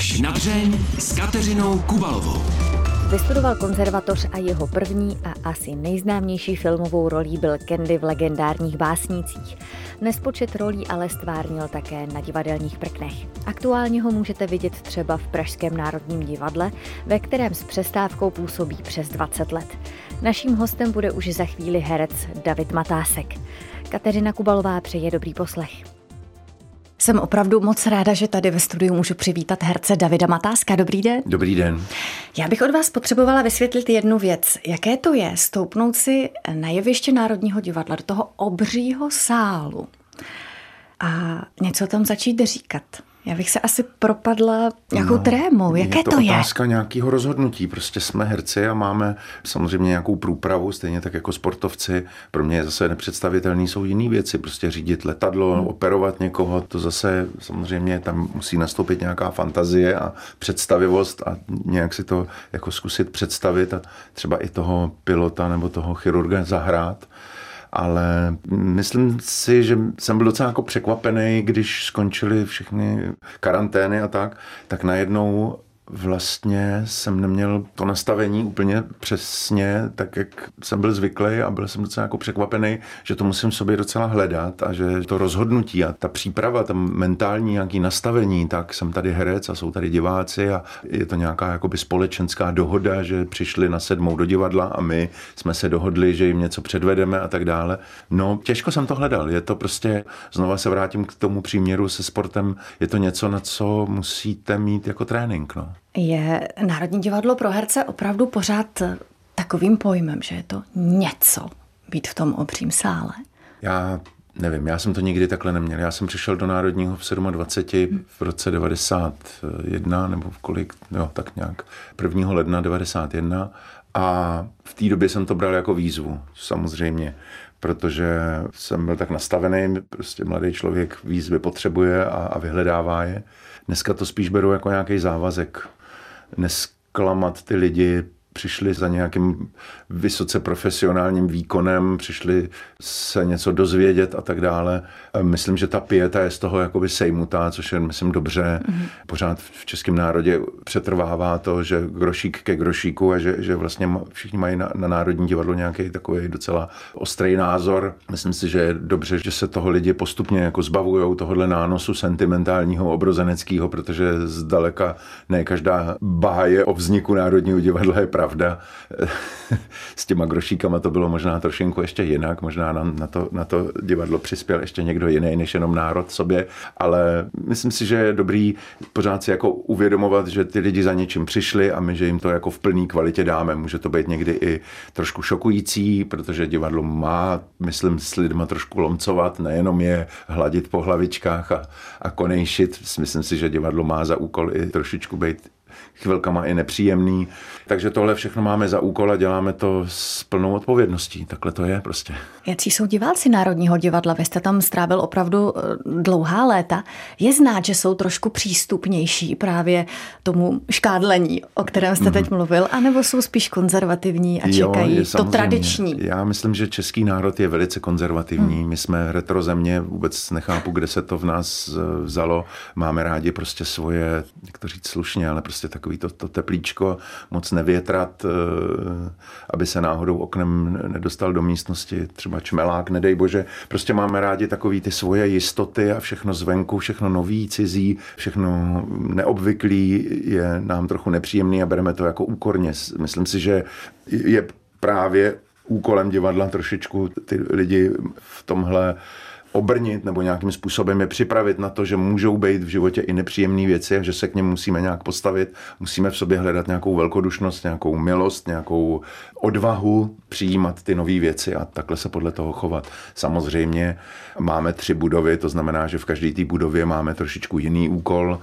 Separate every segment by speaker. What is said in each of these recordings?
Speaker 1: Až na dřeň s Kateřinou Kubalovou.
Speaker 2: Vystudoval konzervatoř a jeho první a asi nejznámější filmovou rolí byl Candy v legendárních básnících. Nespočet rolí ale stvárnil také na divadelních prknech. Aktuálně ho můžete vidět třeba v Pražském národním divadle, ve kterém s přestávkou působí přes 20 let. Naším hostem bude už za chvíli herec David Matásek. Kateřina Kubalová přeje dobrý poslech. Jsem opravdu moc ráda, že tady ve studiu můžu přivítat herce Davida Matáska. Dobrý den.
Speaker 3: Dobrý den.
Speaker 2: Já bych od vás potřebovala vysvětlit jednu věc. Jaké to je stoupnout si na jeviště Národního divadla do toho obřího sálu a něco tam začít říkat? Já bych se asi propadla nějakou no, trémou. Jaké
Speaker 3: je to,
Speaker 2: to
Speaker 3: je? otázka nějakého rozhodnutí. Prostě jsme herci a máme samozřejmě nějakou průpravu, stejně tak jako sportovci. Pro mě je zase nepředstavitelný jsou jiné věci. Prostě řídit letadlo, hmm. operovat někoho, to zase samozřejmě tam musí nastoupit nějaká fantazie a představivost a nějak si to jako zkusit představit a třeba i toho pilota nebo toho chirurga zahrát ale myslím si, že jsem byl docela jako překvapený, když skončily všechny karantény a tak, tak najednou vlastně jsem neměl to nastavení úplně přesně, tak jak jsem byl zvyklý a byl jsem docela jako překvapený, že to musím sobě docela hledat a že to rozhodnutí a ta příprava, tam mentální nějaký nastavení, tak jsem tady herec a jsou tady diváci a je to nějaká jakoby společenská dohoda, že přišli na sedmou do divadla a my jsme se dohodli, že jim něco předvedeme a tak dále. No, těžko jsem to hledal. Je to prostě, znova se vrátím k tomu příměru se sportem, je to něco, na co musíte mít jako trénink. No.
Speaker 2: Je Národní divadlo pro herce opravdu pořád takovým pojmem, že je to něco být v tom obřím sále?
Speaker 3: Já nevím, já jsem to nikdy takhle neměl. Já jsem přišel do Národního v 27 v roce 91, nebo v kolik, jo, tak nějak 1. ledna 91 a v té době jsem to bral jako výzvu, samozřejmě, protože jsem byl tak nastavený, prostě mladý člověk výzvy potřebuje a, a vyhledává je. Dneska to spíš beru jako nějaký závazek nesklamat ty lidi, přišli za nějakým vysoce profesionálním výkonem, přišli se něco dozvědět a tak dále. Myslím, že ta pieta je z toho jakoby sejmutá, což je, myslím, dobře. Mm-hmm. Pořád v českém národě přetrvává to, že grošík ke grošíku a že, že vlastně všichni mají na, na Národní divadlo nějaký takový docela ostrý názor. Myslím si, že je dobře, že se toho lidi postupně jako zbavují tohohle nánosu sentimentálního, obrozeneckého, protože zdaleka ne každá báje o vzniku Národního divadla je pravda. S těma grošíkama to bylo možná trošinku ještě jinak, možná na, na, to, na to divadlo přispěl ještě někdo jiný, než jenom národ sobě, ale myslím si, že je dobrý pořád si jako uvědomovat, že ty lidi za něčím přišli a my, že jim to jako v plné kvalitě dáme. Může to být někdy i trošku šokující, protože divadlo má, myslím, s lidma trošku lomcovat, nejenom je hladit po hlavičkách a, a konejšit. Myslím si, že divadlo má za úkol i trošičku být chvilkama i nepříjemný. Takže tohle všechno máme za úkol a děláme to s plnou odpovědností. Takhle to je prostě.
Speaker 2: Jaký jsou diváci Národního divadla? Vy jste tam strávil opravdu eh, dlouhá léta. Je znát, že jsou trošku přístupnější právě tomu škádlení, o kterém jste mm. teď mluvil, anebo jsou spíš konzervativní a čekají jo, to tradiční?
Speaker 3: Já myslím, že český národ je velice konzervativní. Mm. My jsme retro země, vůbec nechápu, kde se to v nás eh, vzalo. Máme rádi prostě svoje, jak to říct slušně, ale prostě takový to, to teplíčko, moc nevětrat, eh, aby se náhodou oknem nedostal do místnosti třeba čmelák, nedej bože. Prostě máme rádi takový ty svoje jistoty a všechno zvenku, všechno nový, cizí, všechno neobvyklý je nám trochu nepříjemný a bereme to jako úkorně. Myslím si, že je právě úkolem divadla trošičku ty lidi v tomhle obrnit nebo nějakým způsobem je připravit na to, že můžou být v životě i nepříjemné věci a že se k něm musíme nějak postavit. Musíme v sobě hledat nějakou velkodušnost, nějakou milost, nějakou odvahu přijímat ty nové věci a takhle se podle toho chovat. Samozřejmě máme tři budovy, to znamená, že v každé té budově máme trošičku jiný úkol.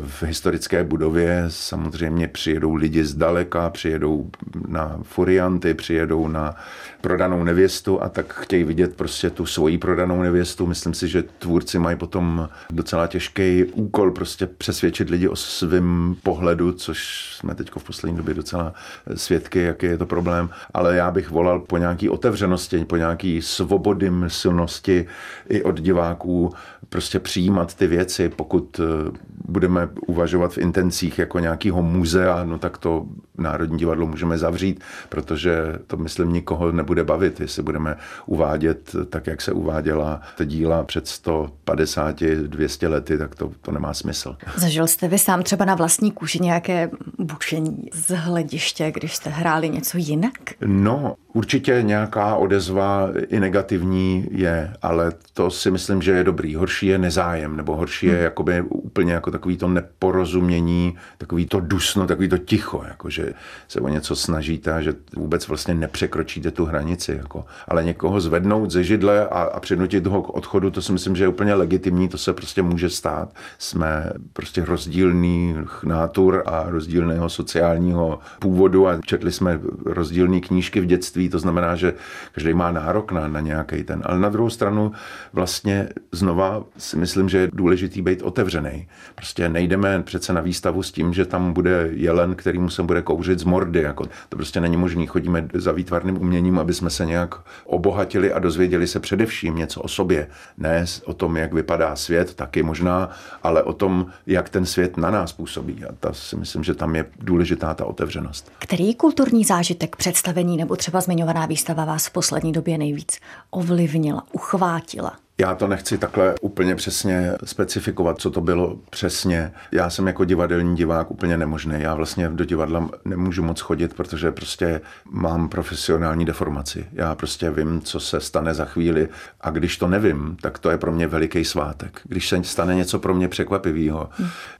Speaker 3: V historické budově samozřejmě přijedou lidi zdaleka, přijedou na furianty, přijedou na prodanou nevěstu a tak chtějí vidět prostě tu svoji prodanou nevěstu. Myslím si, že tvůrci mají potom docela těžký úkol prostě přesvědčit lidi o svém pohledu, což jsme teď v poslední době docela svědky, jaký je to problém. Ale já bych volal po nějaký otevřenosti, po nějaký svobody silnosti i od diváků prostě přijímat ty věci, pokud eh, budeme uvažovat v intencích jako nějakého muzea, no tak to Národní divadlo můžeme zavřít, protože to myslím nikoho nebude bavit, jestli budeme uvádět tak, jak se uváděla díla před 150, 200 lety, tak to, to nemá smysl.
Speaker 2: Zažil jste vy sám třeba na vlastní kůži nějaké bučení z hlediště, když jste hráli něco jinak?
Speaker 3: No, určitě nějaká odezva i negativní je, ale to si myslím, že je dobrý. Horší je nezájem, nebo horší je hmm. jakoby úplně jako takový to neporozumění, takový to dusno, takový to ticho, jako že se o něco snažíte a že vůbec vlastně nepřekročíte tu hranici. Jako. Ale někoho zvednout ze židle a, a přinutit ho k odchodu, to si myslím, že je úplně legitimní, to se prostě může stát. Jsme prostě rozdílný nátur a rozdílného sociálního původu a četli jsme rozdílné knížky v dětství, to znamená, že každý má nárok na, na nějaký ten. Ale na druhou stranu vlastně znova si myslím, že je důležitý být otevřený. Prostě nejdeme přece na výstavu s tím, že tam bude jelen, který mu se bude kouřit z mordy. Jako, to prostě není možné. Chodíme za výtvarným uměním, aby jsme se nějak obohatili a dozvěděli se především něco o sobě. Ne o tom, jak vypadá svět, taky možná, ale o tom, jak ten svět na nás působí. A ta si myslím, že tam je důležitá ta otevřenost.
Speaker 2: Který kulturní zážitek, představení nebo třeba zmiňovaná výstava vás v poslední době nejvíc ovlivnila, uchvátila?
Speaker 3: Já to nechci takhle úplně přesně specifikovat, co to bylo přesně. Já jsem jako divadelní divák úplně nemožný. Já vlastně do divadla nemůžu moc chodit, protože prostě mám profesionální deformaci. Já prostě vím, co se stane za chvíli a když to nevím, tak to je pro mě veliký svátek. Když se stane něco pro mě překvapivého.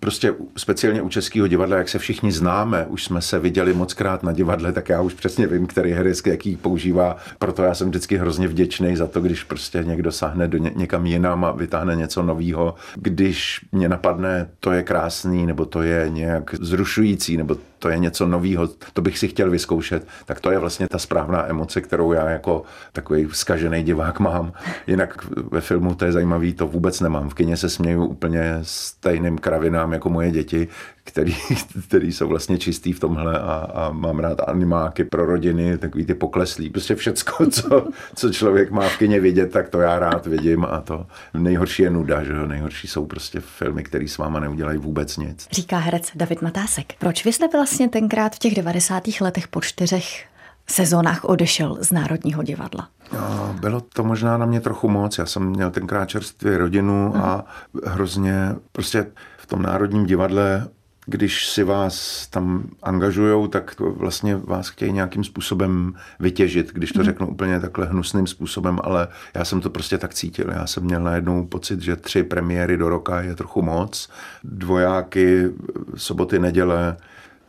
Speaker 3: Prostě speciálně u Českého divadla, jak se všichni známe, už jsme se viděli moc krát na divadle, tak já už přesně vím, který herec jaký používá. Proto já jsem vždycky hrozně vděčný za to, když prostě někdo sáhne do někam jinam a vytáhne něco nového. Když mě napadne, to je krásný, nebo to je nějak zrušující, nebo to je něco nového, to bych si chtěl vyzkoušet, tak to je vlastně ta správná emoce, kterou já jako takový zkažený divák mám. Jinak ve filmu to je zajímavý, to vůbec nemám. V kině se směju úplně stejným kravinám jako moje děti, který, který jsou vlastně čistý v tomhle a, a mám rád animáky pro rodiny, takový ty pokleslí. Prostě všecko, co, co člověk má v kině vidět, tak to já rád vidím a to nejhorší je nuda, že jo? Nejhorší jsou prostě filmy, které s váma neudělají vůbec nic.
Speaker 2: Říká herec David Matásek. Proč vy jste vlastně tenkrát v těch 90. letech po čtyřech sezónách odešel z Národního divadla?
Speaker 3: No, bylo to možná na mě trochu moc. Já jsem měl tenkrát čerstvě rodinu a hrozně prostě v tom Národním divadle když si vás tam angažujou, tak vlastně vás chtějí nějakým způsobem vytěžit, když to hmm. řeknu úplně takhle hnusným způsobem, ale já jsem to prostě tak cítil. Já jsem měl najednou pocit, že tři premiéry do roka je trochu moc. Dvojáky, soboty, neděle,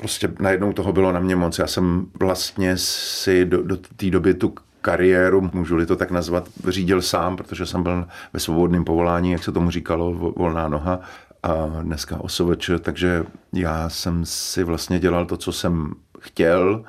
Speaker 3: prostě najednou toho bylo na mě moc. Já jsem vlastně si do, do té doby tu kariéru, můžu-li to tak nazvat, řídil sám, protože jsem byl ve svobodném povolání, jak se tomu říkalo, volná noha a dneska OSVČ, takže já jsem si vlastně dělal to, co jsem chtěl,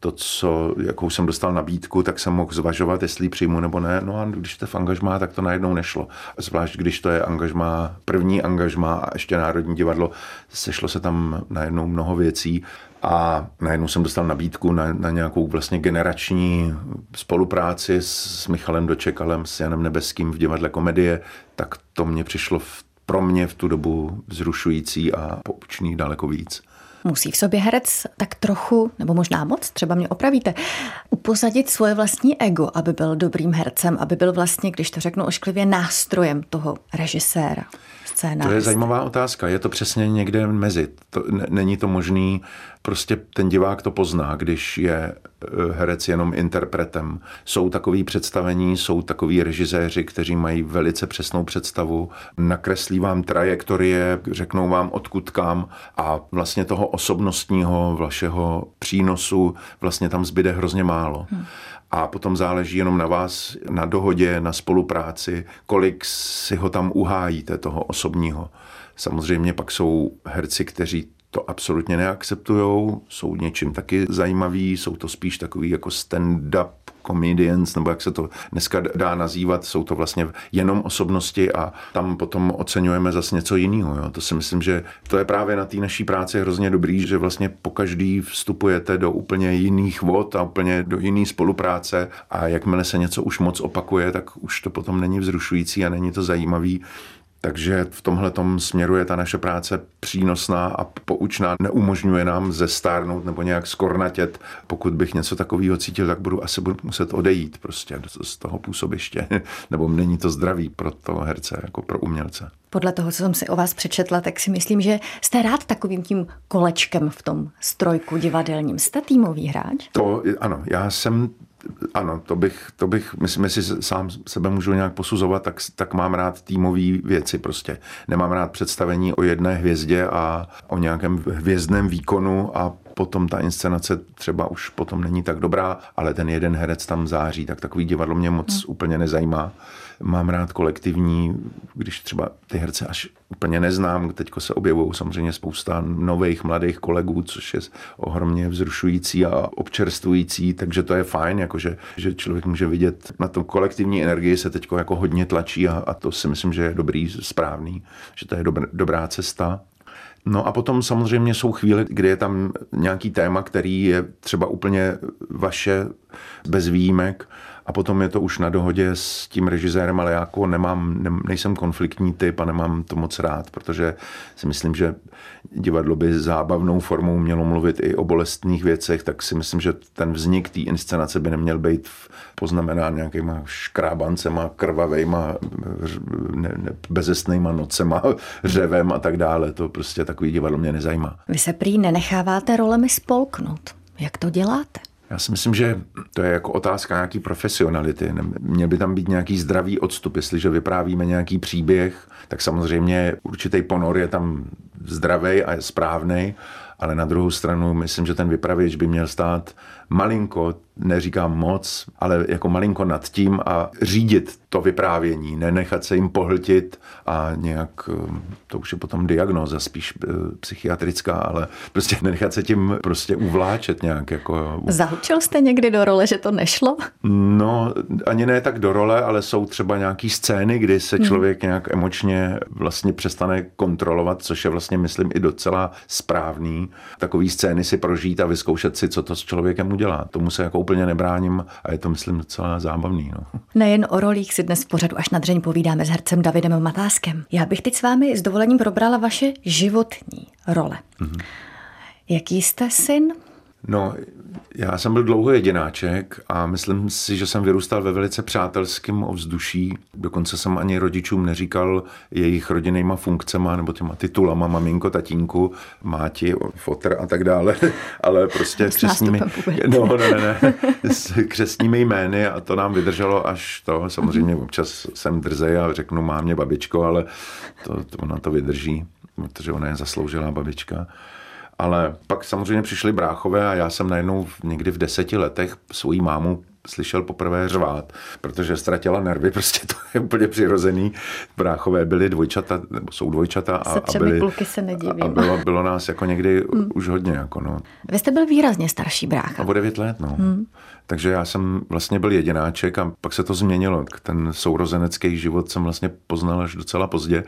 Speaker 3: to, co, jakou jsem dostal nabídku, tak jsem mohl zvažovat, jestli přijmu nebo ne. No a když to v angažmá, tak to najednou nešlo. Zvlášť, když to je angažmá, první angažmá a ještě Národní divadlo, sešlo se tam najednou mnoho věcí a najednou jsem dostal nabídku na, na nějakou vlastně generační spolupráci s Michalem Dočekalem, s Janem Nebeským v divadle komedie, tak to mě přišlo v pro mě v tu dobu vzrušující a poučný daleko víc.
Speaker 2: Musí v sobě herec tak trochu, nebo možná moc, třeba mě opravíte, upozadit svoje vlastní ego, aby byl dobrým hercem, aby byl vlastně, když to řeknu ošklivě, nástrojem toho režiséra.
Speaker 3: To je zajímavá otázka. Je to přesně někde mezi. To, není to možný prostě ten divák to pozná, když je eh, herec jenom interpretem. Jsou takový představení, jsou takový režiséři, kteří mají velice přesnou představu, nakreslí vám trajektorie, řeknou vám odkud kam a vlastně toho osobnostního vašeho přínosu vlastně tam zbyde hrozně málo. Hmm. A potom záleží jenom na vás, na dohodě, na spolupráci, kolik si ho tam uhájíte, toho osobního. Samozřejmě pak jsou herci, kteří to absolutně neakceptují, jsou něčím taky zajímaví, jsou to spíš takový jako stand-up comedians, nebo jak se to dneska dá nazývat, jsou to vlastně jenom osobnosti a tam potom oceňujeme zase něco jiného. To si myslím, že to je právě na té naší práci hrozně dobrý, že vlastně po každý vstupujete do úplně jiných vod a úplně do jiné spolupráce a jakmile se něco už moc opakuje, tak už to potom není vzrušující a není to zajímavý Takže v tomhle směru je ta naše práce přínosná a poučná. Neumožňuje nám zestárnout nebo nějak skornatět. Pokud bych něco takového cítil, tak budu asi budu muset odejít prostě z toho působiště. nebo není to zdravý pro toho herce, jako pro umělce.
Speaker 2: Podle toho, co jsem si o vás přečetla, tak si myslím, že jste rád takovým tím kolečkem v tom strojku divadelním. Jste týmový hráč?
Speaker 3: To ano, já jsem ano, to bych, to bych, myslím, jestli sám sebe můžu nějak posuzovat, tak, tak mám rád týmové věci prostě. Nemám rád představení o jedné hvězdě a o nějakém hvězdném výkonu a potom ta inscenace třeba už potom není tak dobrá, ale ten jeden herec tam září, tak takový divadlo mě moc hmm. úplně nezajímá. Mám rád kolektivní, když třeba ty herce až úplně neznám, teďko se objevují samozřejmě spousta nových mladých kolegů, což je ohromně vzrušující a občerstvující, takže to je fajn, jakože, že člověk může vidět na tom kolektivní energii se teďko jako hodně tlačí a, a to si myslím, že je dobrý, správný, že to je dobrá, dobrá cesta. No a potom samozřejmě jsou chvíle, kdy je tam nějaký téma, který je třeba úplně vaše bez výjimek a potom je to už na dohodě s tím režisérem, ale já jako nemám, ne, nejsem konfliktní typ a nemám to moc rád, protože si myslím, že divadlo by zábavnou formou mělo mluvit i o bolestných věcech, tak si myslím, že ten vznik té inscenace by neměl být poznamenán nějakýma škrábancema, krvavejma, ne, ne, bezestnýma nocema, řevem a tak dále. To prostě takový divadlo mě nezajímá.
Speaker 2: Vy se prý nenecháváte rolemi spolknout. Jak to děláte?
Speaker 3: Já si myslím, že to je jako otázka nějaký profesionality. Měl by tam být nějaký zdravý odstup. Jestliže vyprávíme nějaký příběh, tak samozřejmě určitý ponor je tam zdravý a je správný, ale na druhou stranu myslím, že ten vypravěč by měl stát malinko, neříkám moc, ale jako malinko nad tím a řídit to vyprávění, nenechat se jim pohltit a nějak, um, to už je potom diagnoza spíš uh, psychiatrická, ale prostě nenechat se tím prostě uvláčet nějak. Jako...
Speaker 2: Zahučil jste někdy do role, že to nešlo?
Speaker 3: No, ani ne tak do role, ale jsou třeba nějaký scény, kdy se hmm. člověk nějak emočně vlastně přestane kontrolovat, což je vlastně, myslím, i docela správný. Takový scény si prožít a vyzkoušet si, co to s člověkem udělá. Tomu se jako úplně nebráním a je to, myslím, docela zábavný. No.
Speaker 2: Nejen o rolích si dnes v pořadu až na dřeň povídáme s hercem Davidem Matáskem. Já bych teď s vámi s dovolením probrala vaše životní role. Mm-hmm. Jaký jste syn?
Speaker 3: No, já jsem byl dlouho jedináček a myslím si, že jsem vyrůstal ve velice přátelském ovzduší. Dokonce jsem ani rodičům neříkal jejich rodinnýma funkcema nebo těma titulama maminko, tatínku, máti, fotr a tak dále, ale prostě křesními, no, ne, ne, ne, s křesními jmény a to nám vydrželo až to. Samozřejmě občas jsem drzej a řeknu mámě babičko, ale to, to ona to vydrží, protože ona je zasloužilá babička. Ale pak samozřejmě přišli bráchové a já jsem najednou někdy v deseti letech svoji mámu slyšel poprvé řvát, protože ztratila nervy, prostě to je úplně přirozený. Bráchové byly dvojčata, nebo jsou dvojčata a,
Speaker 2: a, byly, se nedivím.
Speaker 3: a bylo, bylo nás jako někdy hmm. už hodně. Jako no.
Speaker 2: Vy jste byl výrazně starší brácha.
Speaker 3: A o devět let, no. Hmm. Takže já jsem vlastně byl jedináček a pak se to změnilo. Ten sourozenecký život jsem vlastně poznal až docela pozdě.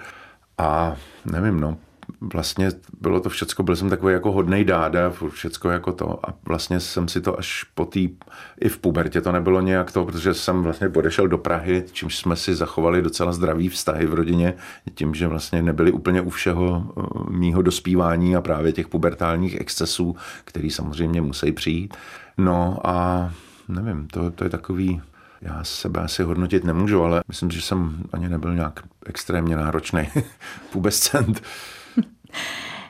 Speaker 3: A nevím, no, vlastně bylo to všecko, byl jsem takový jako hodnej dáda, všecko jako to a vlastně jsem si to až po té, i v pubertě to nebylo nějak to, protože jsem vlastně odešel do Prahy, čímž jsme si zachovali docela zdravý vztahy v rodině, tím, že vlastně nebyli úplně u všeho eh, mýho dospívání a právě těch pubertálních excesů, který samozřejmě musí přijít. No a nevím, to, to je takový, já sebe asi hodnotit nemůžu, ale myslím, že jsem ani nebyl nějak extrémně náročný pubescent.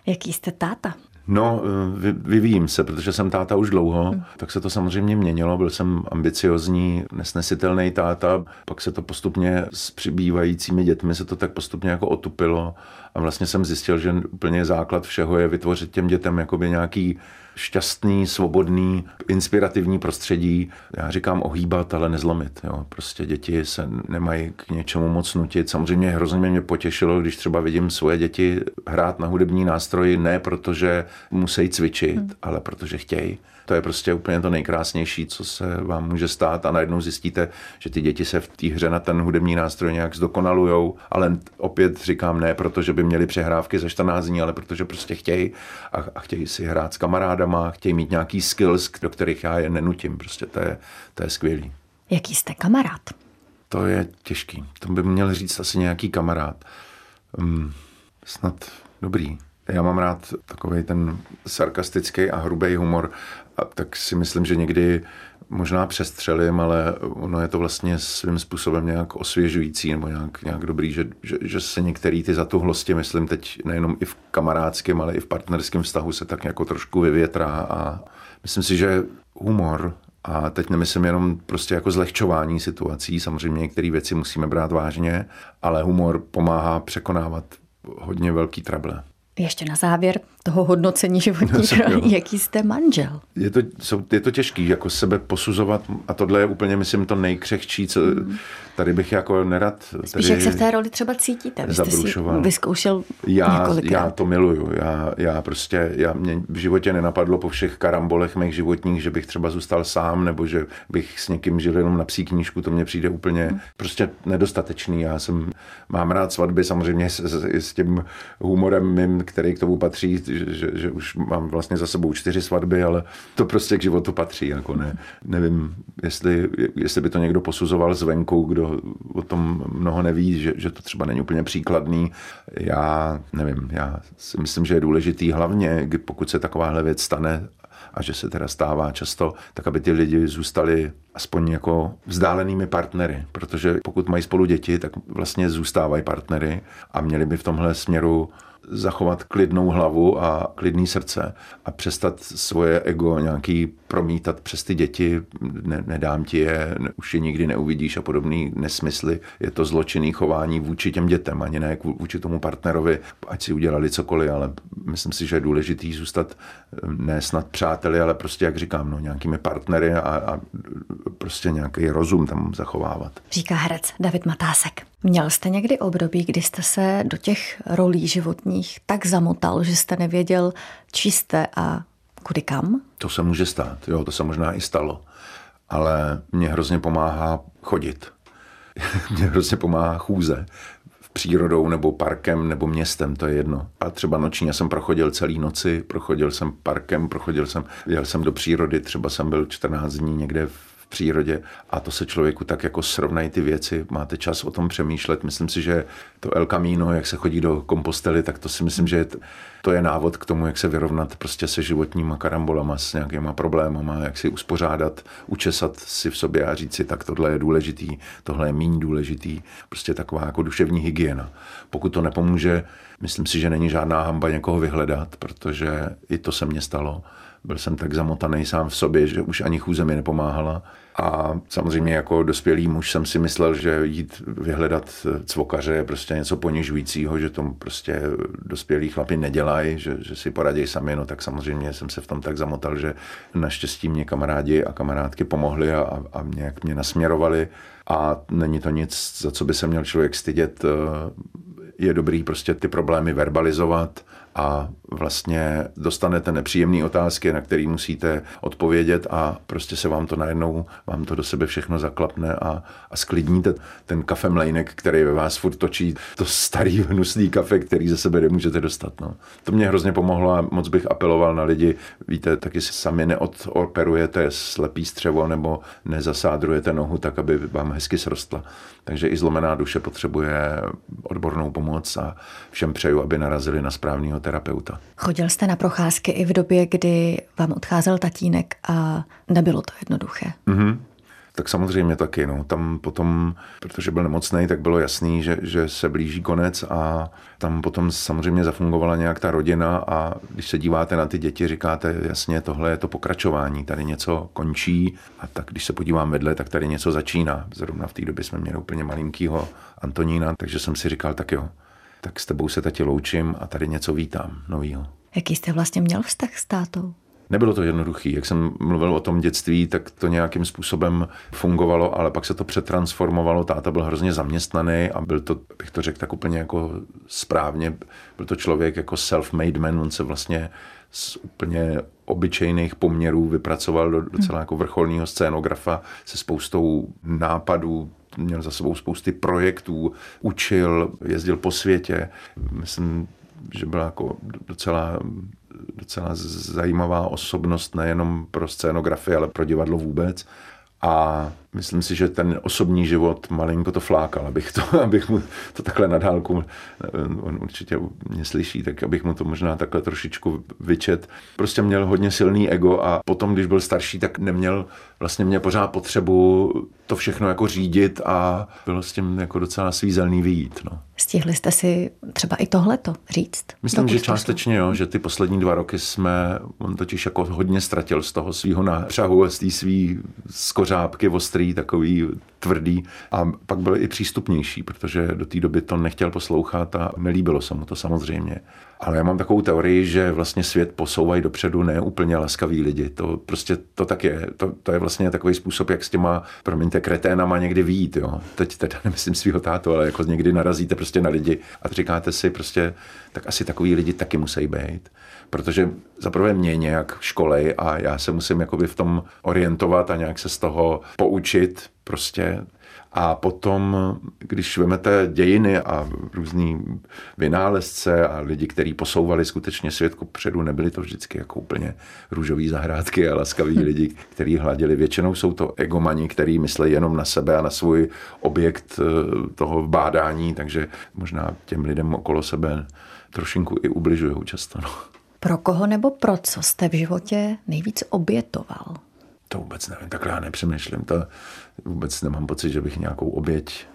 Speaker 2: Jaký jste táta?
Speaker 3: No, vyvíjím se, protože jsem táta už dlouho, hmm. tak se to samozřejmě měnilo. Byl jsem ambiciozní, nesnesitelný táta, pak se to postupně s přibývajícími dětmi se to tak postupně jako otupilo a vlastně jsem zjistil, že úplně základ všeho je vytvořit těm dětem jakoby nějaký šťastný, svobodný, inspirativní prostředí. Já říkám ohýbat, ale nezlomit. Jo. Prostě děti se nemají k něčemu moc nutit. Samozřejmě hrozně mě potěšilo, když třeba vidím svoje děti hrát na hudební nástroji, ne protože musí cvičit, hmm. ale protože chtějí. To je prostě úplně to nejkrásnější, co se vám může stát a najednou zjistíte, že ty děti se v té hře na ten hudební nástroj nějak zdokonalujou, ale opět říkám ne, protože by měli přehrávky za 14 dní, ale protože prostě chtějí a, a chtějí si hrát s kamarádama, chtějí mít nějaký skills, do kterých já je nenutím. Prostě to je, to je skvělý.
Speaker 2: Jaký jste kamarád?
Speaker 3: To je těžký. To by měl říct asi nějaký kamarád. Um, snad dobrý. Já mám rád takový ten sarkastický a hrubý humor, a tak si myslím, že někdy možná přestřelím, ale ono je to vlastně svým způsobem nějak osvěžující nebo nějak, nějak dobrý, že, že, že se některý ty zatuhlosti, myslím teď nejenom i v kamarádském, ale i v partnerském vztahu se tak jako trošku vyvětrá a myslím si, že humor a teď nemyslím jenom prostě jako zlehčování situací, samozřejmě některé věci musíme brát vážně, ale humor pomáhá překonávat hodně velký trable.
Speaker 2: Ještě na závěr toho hodnocení životních rolí, jaký jste manžel?
Speaker 3: Je to, jsou, je to těžký, jako sebe posuzovat a tohle je úplně, myslím, to nejkřehčí, co mm. tady bych jako nerad...
Speaker 2: Spíš jak se v té roli třeba cítíte? Vy jste si vyzkoušel
Speaker 3: já, několikrát. Já to miluju. Já, já prostě, já, mě v životě nenapadlo po všech karambolech mých životních, že bych třeba zůstal sám, nebo že bych s někým žil jenom na psí knížku, to mně přijde úplně mm. prostě nedostatečný. Já jsem, mám rád svatby samozřejmě s, s, s tím humorem mým, který k tomu patří, že, že, že už mám vlastně za sebou čtyři svatby, ale to prostě k životu patří. Jako ne, nevím, jestli, jestli by to někdo posuzoval zvenku, kdo o tom mnoho neví, že, že to třeba není úplně příkladný. Já nevím, já si myslím, že je důležitý hlavně, pokud se takováhle věc stane, a že se teda stává často, tak aby ty lidi zůstali aspoň jako vzdálenými partnery, protože pokud mají spolu děti, tak vlastně zůstávají partnery a měli by v tomhle směru zachovat klidnou hlavu a klidný srdce a přestat svoje ego nějaký promítat přes ty děti, ne, nedám ti je, už je nikdy neuvidíš a podobný nesmysly. Je to zločinný chování vůči těm dětem, ani ne vůči tomu partnerovi, ať si udělali cokoliv, ale myslím si, že je důležitý zůstat ne snad přáteli, ale prostě, jak říkám, no, nějakými partnery a, a prostě nějaký rozum tam zachovávat.
Speaker 2: Říká herec David Matásek. Měl jste někdy období, kdy jste se do těch rolí životních tak zamotal, že jste nevěděl, či jste a kudy kam?
Speaker 3: To se může stát, jo, to se možná i stalo. Ale mě hrozně pomáhá chodit. mě hrozně pomáhá chůze přírodou nebo parkem nebo městem, to je jedno. A třeba noční, já jsem prochodil celý noci, prochodil jsem parkem, prochodil jsem, jel jsem do přírody, třeba jsem byl 14 dní někde v přírodě a to se člověku tak jako srovnají ty věci, máte čas o tom přemýšlet. Myslím si, že to El Camino, jak se chodí do kompostely, tak to si myslím, že to je návod k tomu, jak se vyrovnat prostě se životníma karambolama, s nějakýma problémama, jak si uspořádat, učesat si v sobě a říct si, tak tohle je důležitý, tohle je méně důležitý. Prostě taková jako duševní hygiena. Pokud to nepomůže, myslím si, že není žádná hamba někoho vyhledat, protože i to se mně stalo byl jsem tak zamotaný sám v sobě, že už ani chůze mi nepomáhala. A samozřejmě jako dospělý muž jsem si myslel, že jít vyhledat cvokaře je prostě něco ponižujícího, že to prostě dospělí chlapi nedělají, že, že si poradí sami. No tak samozřejmě jsem se v tom tak zamotal, že naštěstí mě kamarádi a kamarádky pomohli a, a nějak mě nasměrovali. A není to nic, za co by se měl člověk stydět. Je dobrý prostě ty problémy verbalizovat a vlastně dostanete nepříjemné otázky, na které musíte odpovědět a prostě se vám to najednou, vám to do sebe všechno zaklapne a, a sklidníte ten kafemlejnek, který ve vás furt točí, to starý hnusný kafe, který ze sebe nemůžete dostat. No. To mě hrozně pomohlo a moc bych apeloval na lidi, víte, taky si sami neodoperujete slepý střevo nebo nezasádrujete nohu tak, aby vám hezky srostla. Takže i zlomená duše potřebuje odbornou pomoc a všem přeju, aby narazili na správného terapeuta.
Speaker 2: Chodil jste na procházky i v době, kdy vám odcházel tatínek a nebylo to jednoduché.
Speaker 3: Mm-hmm. Tak samozřejmě taky. No. Tam potom, protože byl nemocný, tak bylo jasný, že, že se blíží konec a tam potom samozřejmě zafungovala nějak ta rodina a když se díváte na ty děti, říkáte jasně, tohle je to pokračování, tady něco končí a tak když se podívám vedle, tak tady něco začíná. Zrovna v té době jsme měli úplně malinkýho Antonína, takže jsem si říkal, tak jo, tak s tebou se tati loučím a tady něco vítám novýho.
Speaker 2: Jaký jste vlastně měl vztah s tátou?
Speaker 3: Nebylo to jednoduché. Jak jsem mluvil o tom dětství, tak to nějakým způsobem fungovalo, ale pak se to přetransformovalo. Táta byl hrozně zaměstnaný a byl to, bych to řekl tak úplně jako správně, byl to člověk jako self-made man. On se vlastně z úplně obyčejných poměrů vypracoval do docela jako vrcholného scénografa se spoustou nápadů, měl za sebou spousty projektů, učil, jezdil po světě. Myslím, že byla jako docela, docela zajímavá osobnost nejenom pro scénografii, ale pro divadlo vůbec. A myslím si, že ten osobní život malinko to flákal, abych, to, abych mu to takhle na dálku, on určitě mě slyší, tak abych mu to možná takhle trošičku vyčet. Prostě měl hodně silný ego a potom, když byl starší, tak neměl vlastně mě pořád potřebu to všechno jako řídit a bylo s tím jako docela svízelný výjít. No.
Speaker 2: Stihli jste si třeba i tohleto říct?
Speaker 3: Myslím, že částečně jo, že ty poslední dva roky jsme, on totiž jako hodně ztratil z toho svého nápřahu a z té svý skořápky ostrý, takový tvrdý a pak byl i přístupnější, protože do té doby to nechtěl poslouchat a nelíbilo se mu to samozřejmě. Ale já mám takovou teorii, že vlastně svět posouvají dopředu ne úplně laskaví lidi. To prostě to tak je. To, to je vlastně takový způsob, jak s těma, promiňte, kreténama někdy výjít. Jo. Teď teda nemyslím svého tátu, ale jako někdy narazíte prostě na lidi a říkáte si prostě, tak asi takový lidi taky musí být. Protože zaprvé mě nějak školej a já se musím jakoby v tom orientovat a nějak se z toho poučit prostě a potom, když vemete dějiny a různý vynálezce a lidi, kteří posouvali skutečně svět předu, nebyli to vždycky jako úplně růžový zahrádky a laskaví lidi, kteří hladili. Většinou jsou to egomani, kteří myslí jenom na sebe a na svůj objekt eh, toho bádání, takže možná těm lidem okolo sebe trošinku i ubližují často. No.
Speaker 2: Pro koho nebo pro co jste v životě nejvíc obětoval?
Speaker 3: To vůbec nevím, takhle já nepřemýšlím. To vůbec nemám pocit, že bych nějakou oběť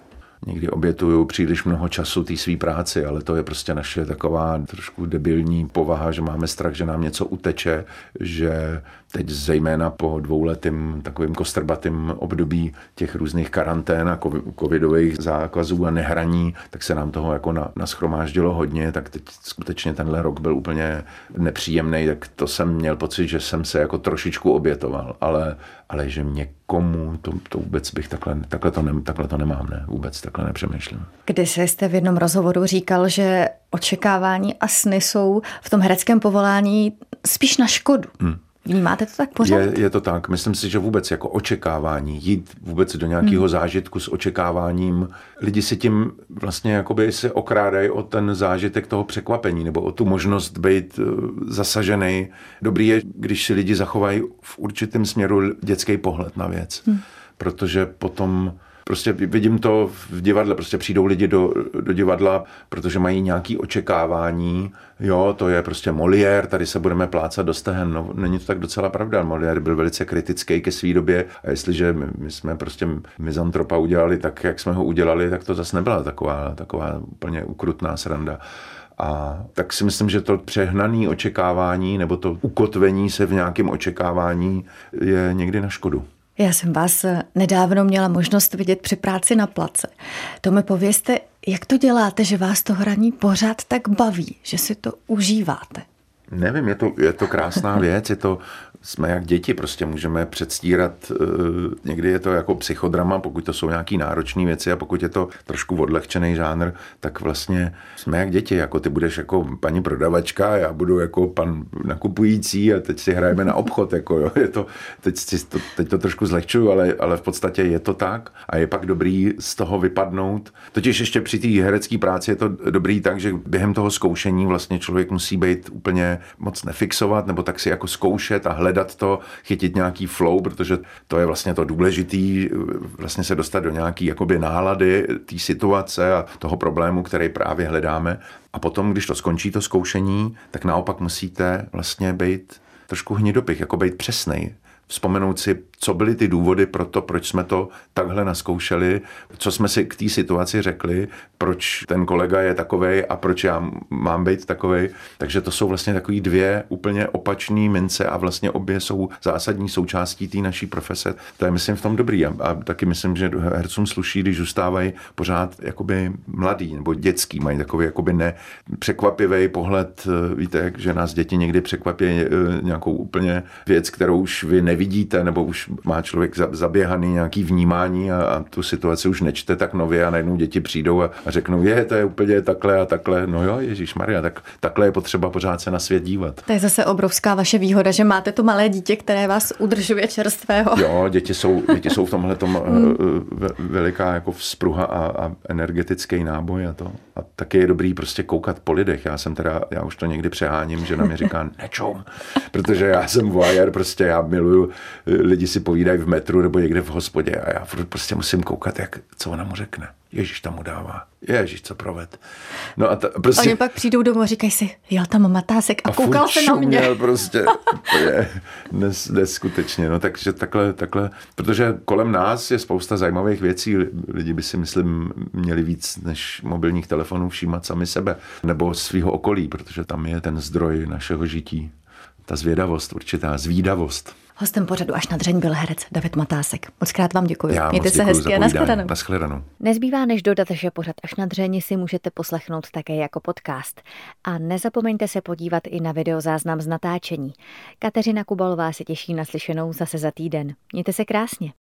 Speaker 3: někdy obětuju příliš mnoho času té své práci, ale to je prostě naše taková trošku debilní povaha, že máme strach, že nám něco uteče, že teď zejména po dvouletým takovým kostrbatým období těch různých karantén a covidových zákazů a nehraní, tak se nám toho jako na, naschromáždilo hodně, tak teď skutečně tenhle rok byl úplně nepříjemný, tak to jsem měl pocit, že jsem se jako trošičku obětoval, ale, ale že někomu, to, to vůbec bych takhle, takhle, to ne, takhle to nemám, ne, vůbec takhle nepřemýšlím.
Speaker 2: Když jste v jednom rozhovoru říkal, že očekávání a sny jsou v tom hereckém povolání spíš na škodu. Hmm. Vnímáte to tak pořád?
Speaker 3: Je, je to tak. Myslím si, že vůbec jako očekávání, jít vůbec do nějakého hmm. zážitku s očekáváním, lidi si tím vlastně jakoby se okrádají o ten zážitek toho překvapení nebo o tu možnost být uh, zasažený. Dobrý je, když si lidi zachovají v určitém směru dětský pohled na věc. Hmm. Protože potom Prostě vidím to v divadle, prostě přijdou lidi do, do divadla, protože mají nějaké očekávání, jo, to je prostě Molière, tady se budeme plácat do stehen. No, není to tak docela pravda. Molière byl velice kritický ke své době a jestliže my, my jsme prostě mizantropa udělali tak, jak jsme ho udělali, tak to zase nebyla taková, taková úplně ukrutná sranda. A tak si myslím, že to přehnané očekávání nebo to ukotvení se v nějakém očekávání je někdy na škodu.
Speaker 2: Já jsem vás nedávno měla možnost vidět při práci na place. To mi povězte, jak to děláte, že vás to hraní pořád tak baví, že si to užíváte?
Speaker 3: Nevím, je to, je to krásná věc, je to jsme jak děti, prostě můžeme předstírat, eh, někdy je to jako psychodrama, pokud to jsou nějaký náročné věci a pokud je to trošku odlehčený žánr, tak vlastně jsme jak děti, jako ty budeš jako paní prodavačka, já budu jako pan nakupující a teď si hrajeme na obchod, jako jo, je to, teď, si to, teď to trošku zlehčuju, ale, ale v podstatě je to tak a je pak dobrý z toho vypadnout. Totiž ještě při té herecké práci je to dobrý tak, že během toho zkoušení vlastně člověk musí být úplně moc nefixovat, nebo tak si jako zkoušet a hledat to, chytit nějaký flow, protože to je vlastně to důležitý, vlastně se dostat do nějaký jakoby nálady té situace a toho problému, který právě hledáme. A potom, když to skončí to zkoušení, tak naopak musíte vlastně být trošku hnidopich, jako být přesnej vzpomenout si, co byly ty důvody pro to, proč jsme to takhle naskoušeli, co jsme si k té situaci řekli, proč ten kolega je takovej a proč já mám být takovej. Takže to jsou vlastně takové dvě úplně opačné mince a vlastně obě jsou zásadní součástí té naší profese. To je, myslím, v tom dobrý. A, a taky myslím, že hercům sluší, když zůstávají pořád jakoby mladý nebo dětský, mají takový jakoby nepřekvapivý pohled. Víte, že nás děti někdy překvapí eh, nějakou úplně věc, kterou už vy ne nevidíte, nebo už má člověk zaběhaný nějaký vnímání a, a tu situaci už nečte tak nově a najednou děti přijdou a, a řeknou, je, to je úplně takhle a takhle. No jo, Ježíš Maria, tak takhle je potřeba pořád se na svět dívat.
Speaker 2: To je zase obrovská vaše výhoda, že máte to malé dítě, které vás udržuje čerstvého.
Speaker 3: Jo, děti jsou, děti jsou v tomhle tom. Eh, veliká jako vzpruha a, a energetický náboj a to. A taky je dobrý prostě koukat po lidech. Já jsem teda, já už to někdy přeháním, že na mě říká nečum, protože já jsem voyeur, prostě já miluju lidi si povídají v metru nebo někde v hospodě a já prostě musím koukat, jak, co ona mu řekne. Ježíš tam mu dává. Ježíš, co proved.
Speaker 2: No a ta, prostě... Oni pak přijdou domů a říkají si, jo, tam matásek a, a koukal se na mě.
Speaker 3: prostě, je nes, neskutečně, no takže takhle, takhle, protože kolem nás je spousta zajímavých věcí, lidi by si myslím měli víc než mobilních telefonů všímat sami sebe, nebo svého okolí, protože tam je ten zdroj našeho žití ta zvědavost, určitá zvídavost.
Speaker 2: Hostem pořadu až na dřeň byl herec David Matásek. Moc krát vám děkuji.
Speaker 3: Já Mějte se hezky a nashledanou. nashledanou.
Speaker 2: Nezbývá než dodat, že pořad až na dřeň si můžete poslechnout také jako podcast. A nezapomeňte se podívat i na videozáznam z natáčení. Kateřina Kubalová se těší na slyšenou zase za týden. Mějte se krásně.